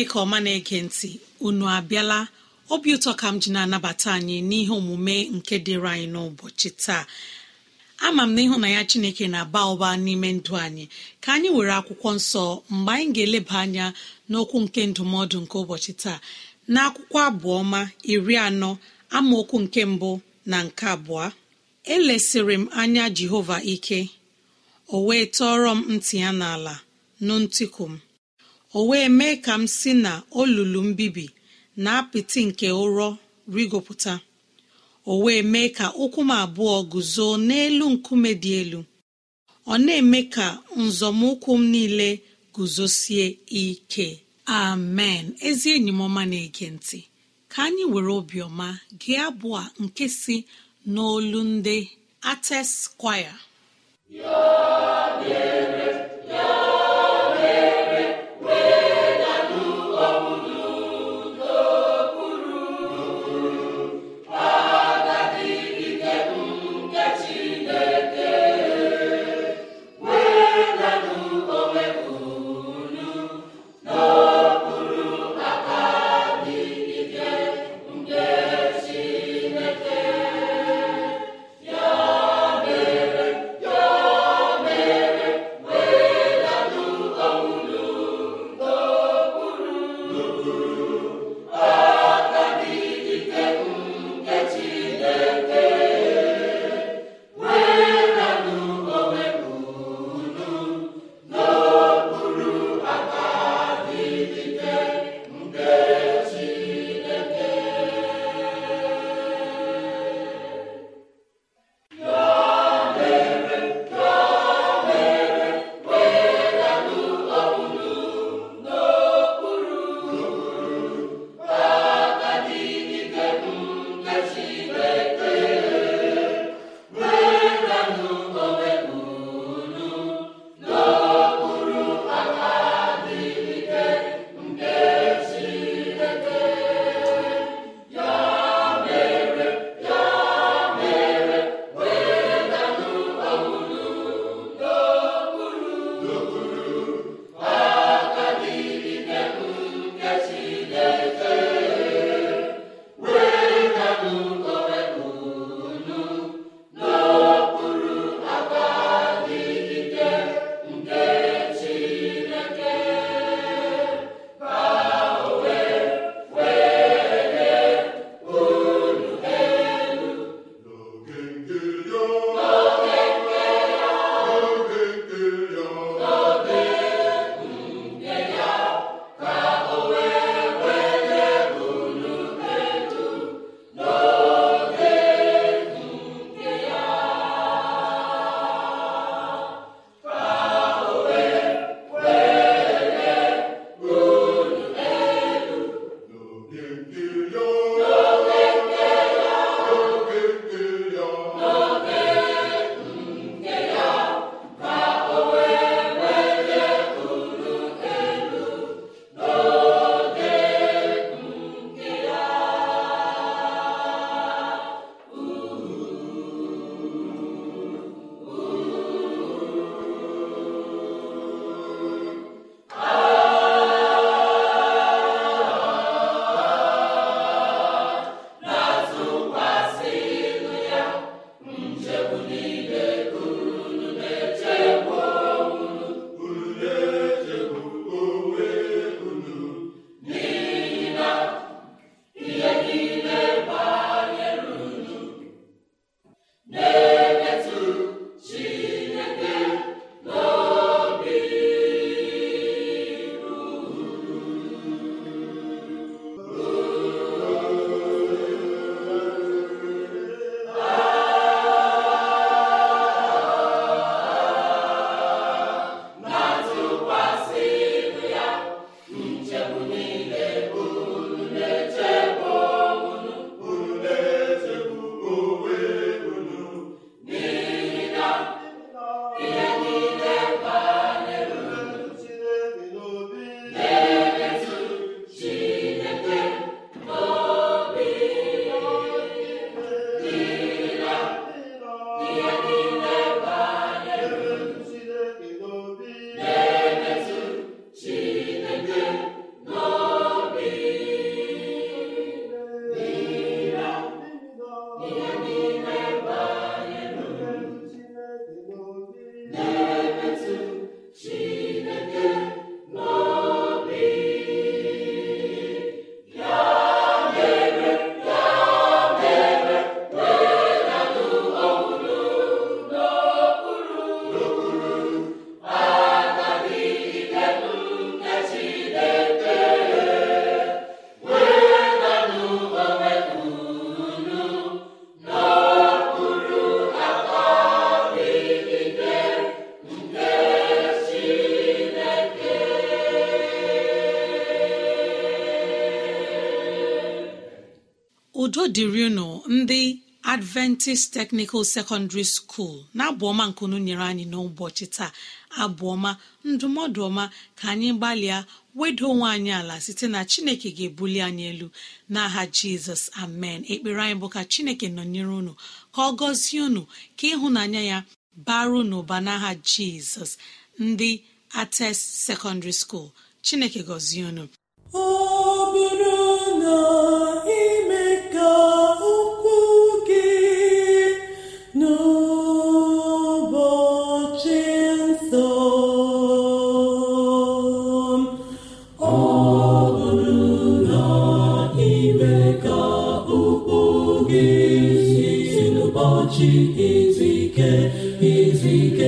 Chineke ọma na-ege ntị unu abịala. Obi ụtọ ka m ji na-anabata anyị n'ihe omume nke dịrị anyị n'ụbọchị taa. Ama m na ịhụ na ya chineke na-aba ụba n'ime ndụ anyị. Ka anyị were akwụkwọ nsọ mgbe anyị ga-eleba anya n'okwu nke ndụmọdụ nke ụbọchị taa. Na akwụkwọ abụọma iri anọ amaokwu nke mbụ na nke abụọ. Elesịrị m anya jehova ike o wee tọọrọ m ntị ya n'ala nụ ntịkụ m. o wee mee ka m si na olulu mbibi na apịtị nke ụrọ rigopụta. O wee mee ka ụkwụ m abụọ guzo n'elu nkume dị elu. Ọ na-eme ka nzọmụkwụ m niile guzosie ike. Amen. Ezi enyi m ọma na-ege ntị ka anyị were obiọma gee abụọ nke si n'olu ndị ates kwaya adventist technical secondary school. Na-abụ ọma nkunu nyere anyị n'ụbọchị taa abụọma ndụmọdụ ọma ka anyị gbalịa wedo onwe anyị ala site na chineke ga-ebuli anyị elu. N'aha jizọs amen. Ekpere anyị bụ ka chineke nọnyere unu ka ọ gọzie unu ka ịhụnanya ya baru n'ụba n'aha jizọs ndị ates secondary school. Chineke gọzie unu. Ọ bụrụ na ime ka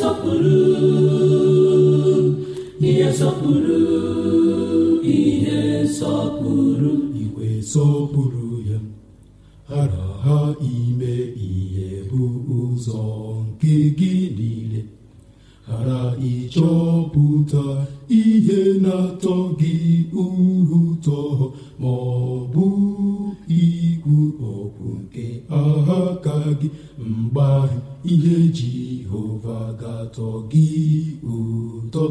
nsọpụrụ ihe iwe sọpụrụ ya hara ha ime ihe bụ ụzọ nke gị niile. Ghara ịchọpụta ihe na-atọ gị ụtọ ma ọ bụ ikwu okwu nke aka gị. mgbe ihe Jehova ga-atọ gị ụtọ.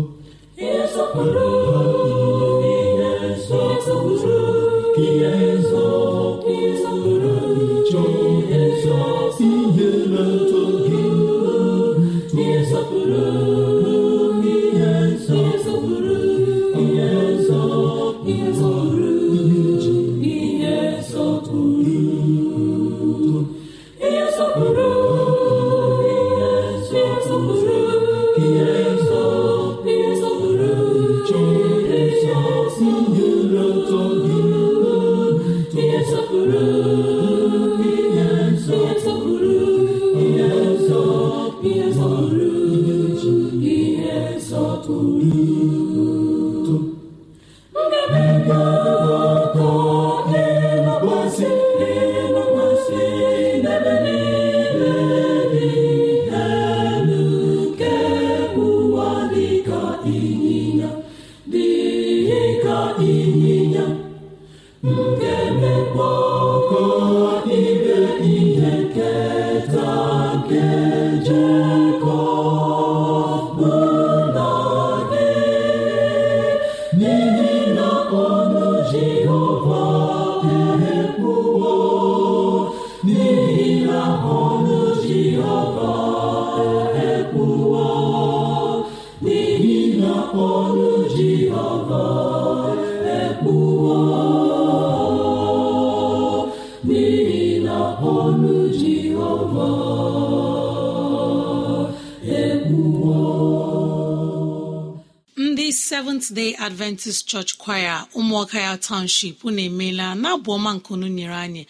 Seventh day adventist church choir ụmụọka ya township unu emeela na abụ ọma nkunu nyere anyị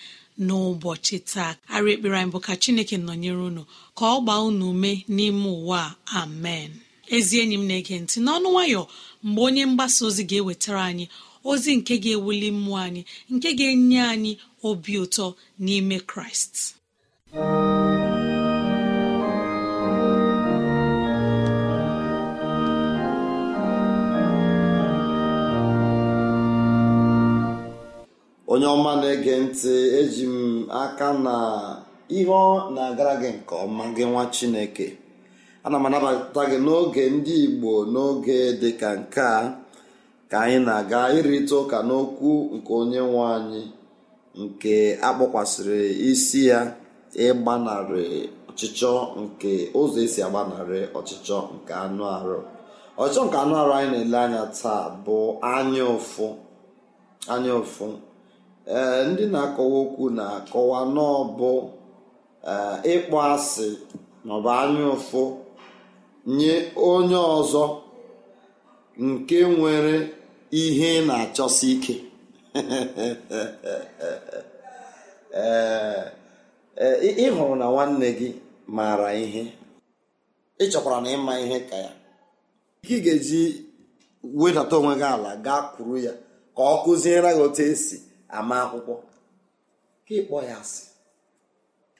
n'ụbọchị taa. Arị ekpere anyị bụ ka chineke nọnyere unu ka ọ gbaa unu ume n'ime ụwa. Amen. Ezi enyi m na-ege ntị n'ọnụ nwayọ mgbe onye mgbasa ozi ga-ewetara anyị ozi nke ga-ewuli mmụọ anyị nke ga-enye anyị obi ụtọ n'ime kraịst. Onye ọma na-ege ntị eji m aka na ihe ọ na-agara gị nke ọma gị nwa chineke. Ana m anabata gị n'oge ndị igbo n'oge dịka nke a ka anyị na-aga ịrịta ụka n'okwu nke onye nwe anyị nke akpọkwasịrị isi ya ịgbanarị ọchịchọ nke ụzọ esi agbanarị ọchịchọ nke anụ arụ. Ọchịchọ nke anụ arụ anyị na-ele anya taa bụ anya ụfụ anya ụfụ. Ee ndị na-akọwa okwu na-akọwa n'ọbụ ịkpọ asị maọbụ anya ụfụ nye onye ọzọ nke nwere ihe na-achọsi ike. Ee ị na nwanne gị maara ihe? Ị chọkwara na ịma ihe ka ya? Ị ga-eji wedata onwe gị ala gaa kwuru ya ka ọ kụziere gị otu esi ama akwụkwọ. Ka ịkpọ ya asị.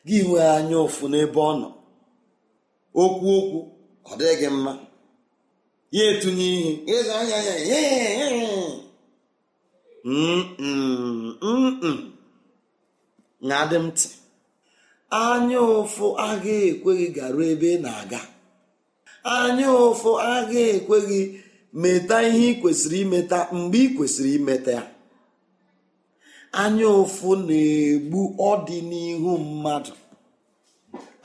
Gị nwee anya ụfụ n'ebe ọ nọ. Okwu okwu ọ dịghị gị mma. Ya etunye ihe. Ịza anya ya. Na-adị m ntị. Anya ụfụ agaghị ekwe garuo ebe ị na-aga. Anya ụfụ agaghị ekwe meta ihe ị kwesịrị imeta mgbe ị kwesịrị imeta ya. Anya ụfụ na-egbu ọdịnihu mmadụ.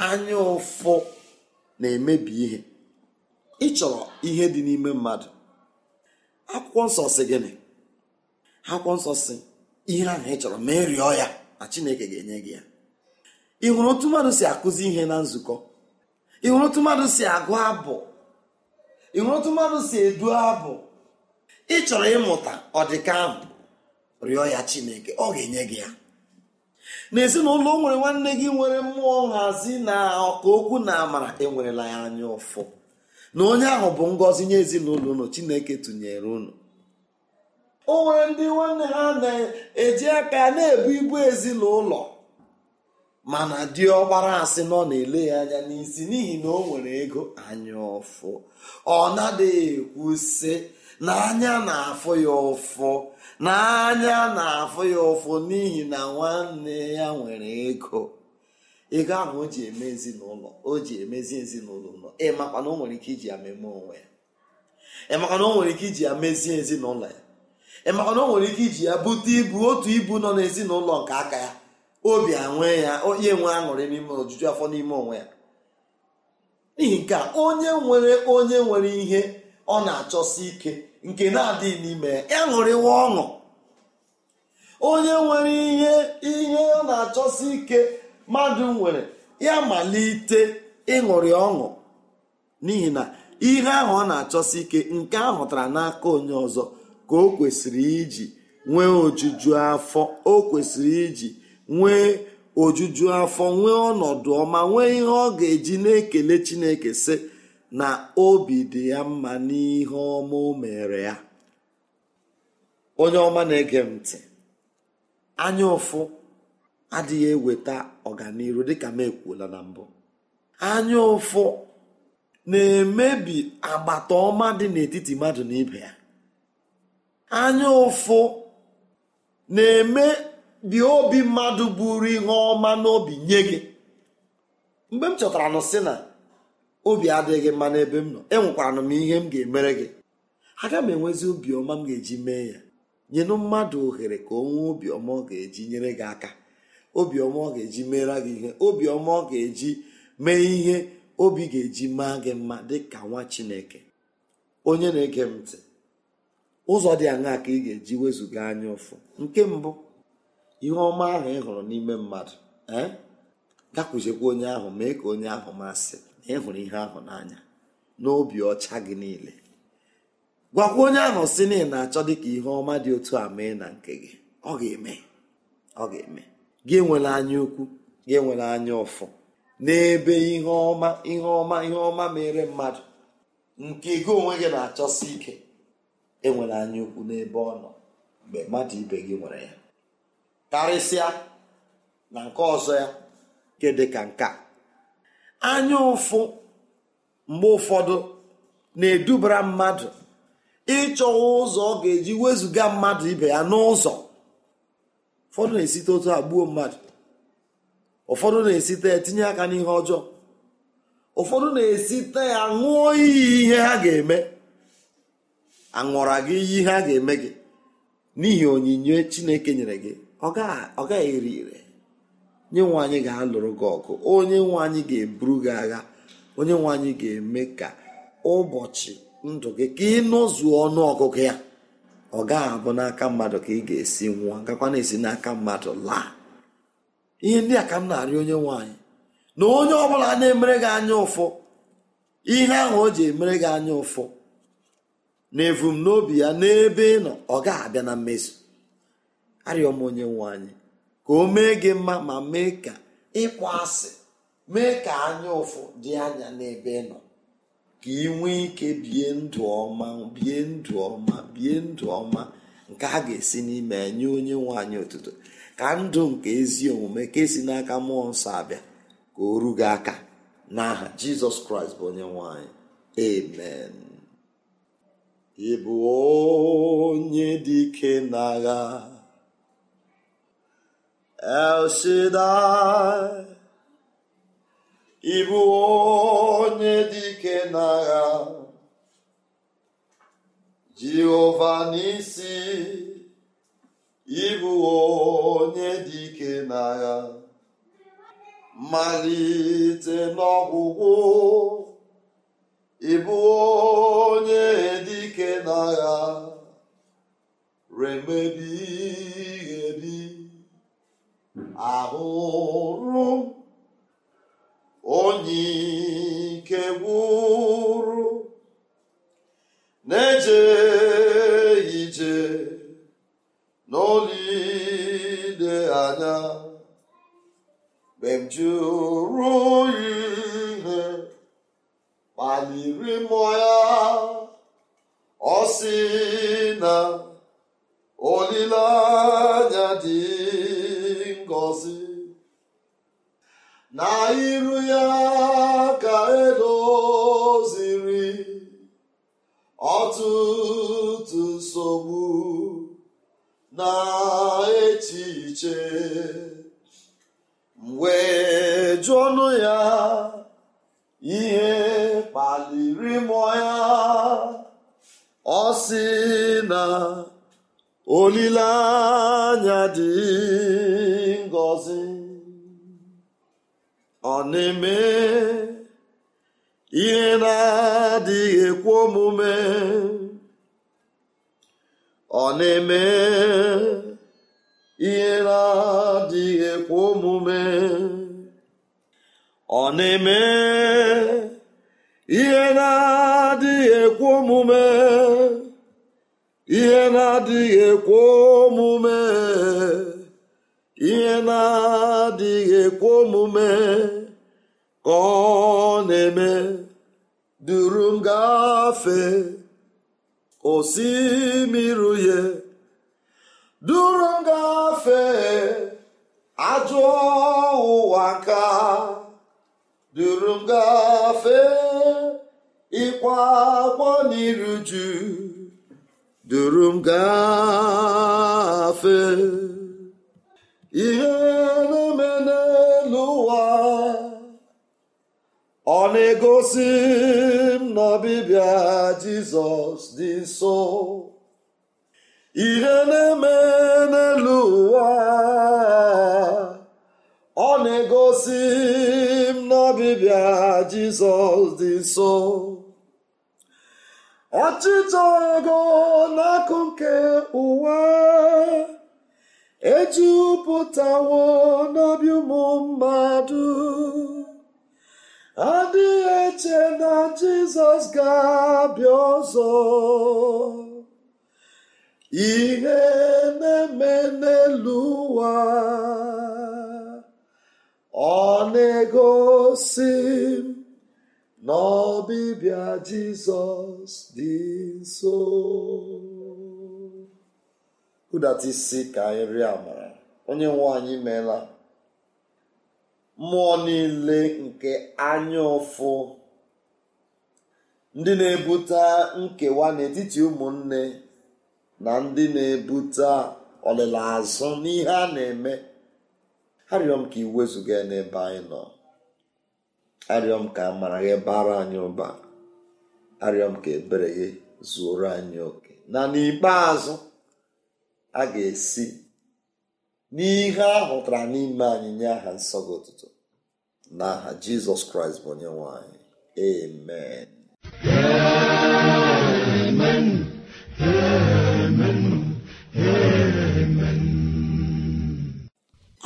Anya ụfụ na-emebi ihe. Ịchọrọ ihe dị n'ime mmadụ. Akwụkwọ nsọ si gịnị? Akwụkwọ nsọ si ihe ahụ ị chọrọ ma rịọ ya na chineke ga-enye gị ya. Ị hụrụ otu mmadụ si akụzi ihe na nzukọ? Ị hụrụ otu mmadụ si agụ abụ? Ị hụrụ otu mmadụ si edu abụ? Ị chọrọ ịmụta ọdịka ahụ. Rịọ ya chineke ọ ga-enye gị ya. N'ezinụlọ o nwere nwanne gị nwere mmụọ nhazi na ọka okwu na amara enwerela ya anya ụfụ. Na onye ahụ bụ ngọzi nye ezinụlọ unu chineke tụnyere unu. O nwere ndị nwanne ha na-eji aka na-ebu ibu ezinụlọ mana dị ọgbara asị nọ na-ele ya anya n'isi n'ihi na o nwere ego anya ụfụ. Ọ na-adịghị ekwu sị na anya na-afụ ya ụfụ. N'anya na-afụ ya ụfụ n'ihi na nwanne ya nwere ego. Ego ahụ o ji eme ezinụlọ o ji emezi ezinụlọ ụlọ ịmakwa na o nwere ike iji ya meme onwe ya? Ịmakwa o nwere ike iji ya mezie ezinụlọ ya? Ịmakwa o nwere ike iji ya bute ibu otu ibu nọ n'ezinụlọ nke aka ya? Obi anwe ya onye nwe aṅụrị n'ime ojuju afọ n'ime onwe ya. N'ihi nke onye nwere onye nwere ihe ọ na-achọsi ike nke na-adịghị n'ime ya ṅụrịwa ọṅụ. Onye nwere ihe ihe ọ na-achọsi ike mmadụ nwere ya malite ịṅụrị ọṅụ. N'ihi na ihe ahụ ọ na-achọsi ike nke a hụtara n'aka onye ọzọ ka o kwesịrị iji nwee ojuju afọ o kwesịrị iji nwee ojuju afọ nwee ọnọdụ ọma nwee ihe ọ ga-eji na-ekele chineke sị na obi dị ya mma n'ihe ọma o mere ya. Onye ọma na-ege m ntị anya ụfụ adịghị eweta ọganihu dịka m ekwuola na mbụ. Anya ụfụ na-emebi agbata ọma dị n'etiti mmadụ na ibe ya. Anya ụfụ na-emebi obi mmadụ buru ihe ọma n'obi nye gị. Mgbe m chọtara nụ sị na obi adịghị mma n'ebe m nọ. Enwekwara m ihe m ga-emere gị. Aga m enwezi obiọma m ga-eji mee ya. Nyenụ mmadụ ohere ka o nwee obiọma ọ ga-eji nyere gị aka. Obiọma ọ ga-eji mere gị ihe. Obiọma ọ ga-eji mee ihe obi ga-eji maa gị mma dị ka nwa chineke. Onye na-ege m ntị ụzọ dị aṅaa ka ị ga-eji wezụga anya ụfụ? Nke mbụ ihe ọma ahụ ị hụrụ n'ime mmadụ ee gakwuchekwa onye ahụ mee ka onye ahụ masị. Ị hụrụ ihe ahụ n'anya n'obi ọcha gị niile. Gwakwa onye ahụ si na ị na-achọ dịka ihe ọma dị otu a mee na nke gị. Ọ ga-eme. Ọ ga-eme. Gị enwela anya ukwu gị enwela anya ụfụ n'ebe ihe ọma ihe ọma ihe ọma mere mmadụ nke gị onwe gị na-achọsi ike enwere anya ukwu n'ebe ọ nọ mgbe mmadụ ibe gị nwere ya. Karịsịa na nke ọzọ ya nke dị ka nke a. anya ụfụ mgbe ụfọdụ na-edubara mmadụ ịchọwa ụzọ ọ ga-eji wezụga mmadụ ibe ya n'ụzọ. Ụfọdụ na-esite otu a gbuo mmadụ. Ụfọdụ na-esite ya tinye aka n'ihe ọjọọ. Ụfọdụ na-esite ya ṅụọ iyi ihe ha ga-eme. Aṅụra gị iyi ihe a ga-eme gị? N'ihi onyinye chineke nyere gị ọ gaghị ere ire. Nye nwe anyị ga-alụrụ gị ọgụ. Onye nwe anyị ga-eburu gị agha. Onye nwe anyị ga-eme ka ụbọchị ndụ gị ka ị nọzuo ọnụ ọgụgụ ya ọ gaghị abụ n'aka mmadụ ka ị ga-esi nwụọ gakwa na-esi n'aka mmadụ laa. Ihe ndị a ka m na-arịọ onye nwaanyị na onye ọbụla na-emere gị anya ụfụ ihe ahụ o ji emere gị anya ụfụ na ebumnobi ya n'ebe ị nọ ọ gaghị abịa na mmezu. Arịọ m onye nwaanyị ka o mee gị mma ma mee ka ịkpọ asị mee ka anya ụfụ dị anya n'ebe nọ. Ka ị nwee ike bie ndụ ọma bie ndụ ọma bie ndụ ọma. Nke a ga-esi n'ime nye onye nwaanyị otuto. Ka ndụ nke ezi omume ka esi n'aka mmụọ nsọ abịa ka o ru aka n'aha jizọs kraịst bụ onye nwaanyị amen. Ị bụ onye dike n'agha. El Shaddai ị bụ onye dike n'agha Jehova n'isi ị onye dike n'agha. Malite n'ọgwụgwụ ị bụ onye dike n'agha. Remebi ebi ahụrụ onye ike gwụrụ na-eje ije n'olile anya mgbe m jụrụ ihe kpaliri mmụọ ya ọ sị olileanya dị ngọzi ọ na-eme ihe na-adịghị ekwe omume ọ na-eme ihe na-adịghị ekwe omume ọ na-eme ihe na-adịghị ekwe omume. Ihe na-adịghị ekwe omume. Ihe na-adịghị ekwe omume ka ọ na-eme. Duru m gafee osimiri duru m gafee ajọ ụwa nka duru m gafee ịkwa akwa n'iruju duru m gafee ihe na-eme n'elu ụwa ọ na-egosi m n'ọbịbịa jizọs dị nso ihe na-eme n'elu ụwa ọ na-egosi m n'ọbịbịa jizọs dị nso ọchịchọ ego n'akụ nke ụwa ejupụtawo n'obi ụmụ mmadụ. Adịghị eche na jizọs ga-abịa ọzọ. Ihe na-eme n'elu ụwa ọ na-egosi m na ọbịbịa jizọs dị nso. Hụdata isi ka anyị rịọ amara. Onye nwe anyị meela. Mmụọ niile nke anya ụfụ. Ndị na-ebute nkewa n'etiti ụmụnne na ndị na-ebute ọlịla azụ n'ihe a na-eme. Arịọ m ka ị wezụga ya n'ebe anyị nọ. Arịọ m ka amara gị bara anyị ụba. Arịọ m ka ebere gị zuoro anyị oke. Na n'ikpeazụ a ga-esi n'ihe a hụtara n'ime anyị nye aha nsọ gị ụtụtụ. N'aha jizọs kraịst bụ onye nwe anyị amen.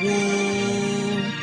gboo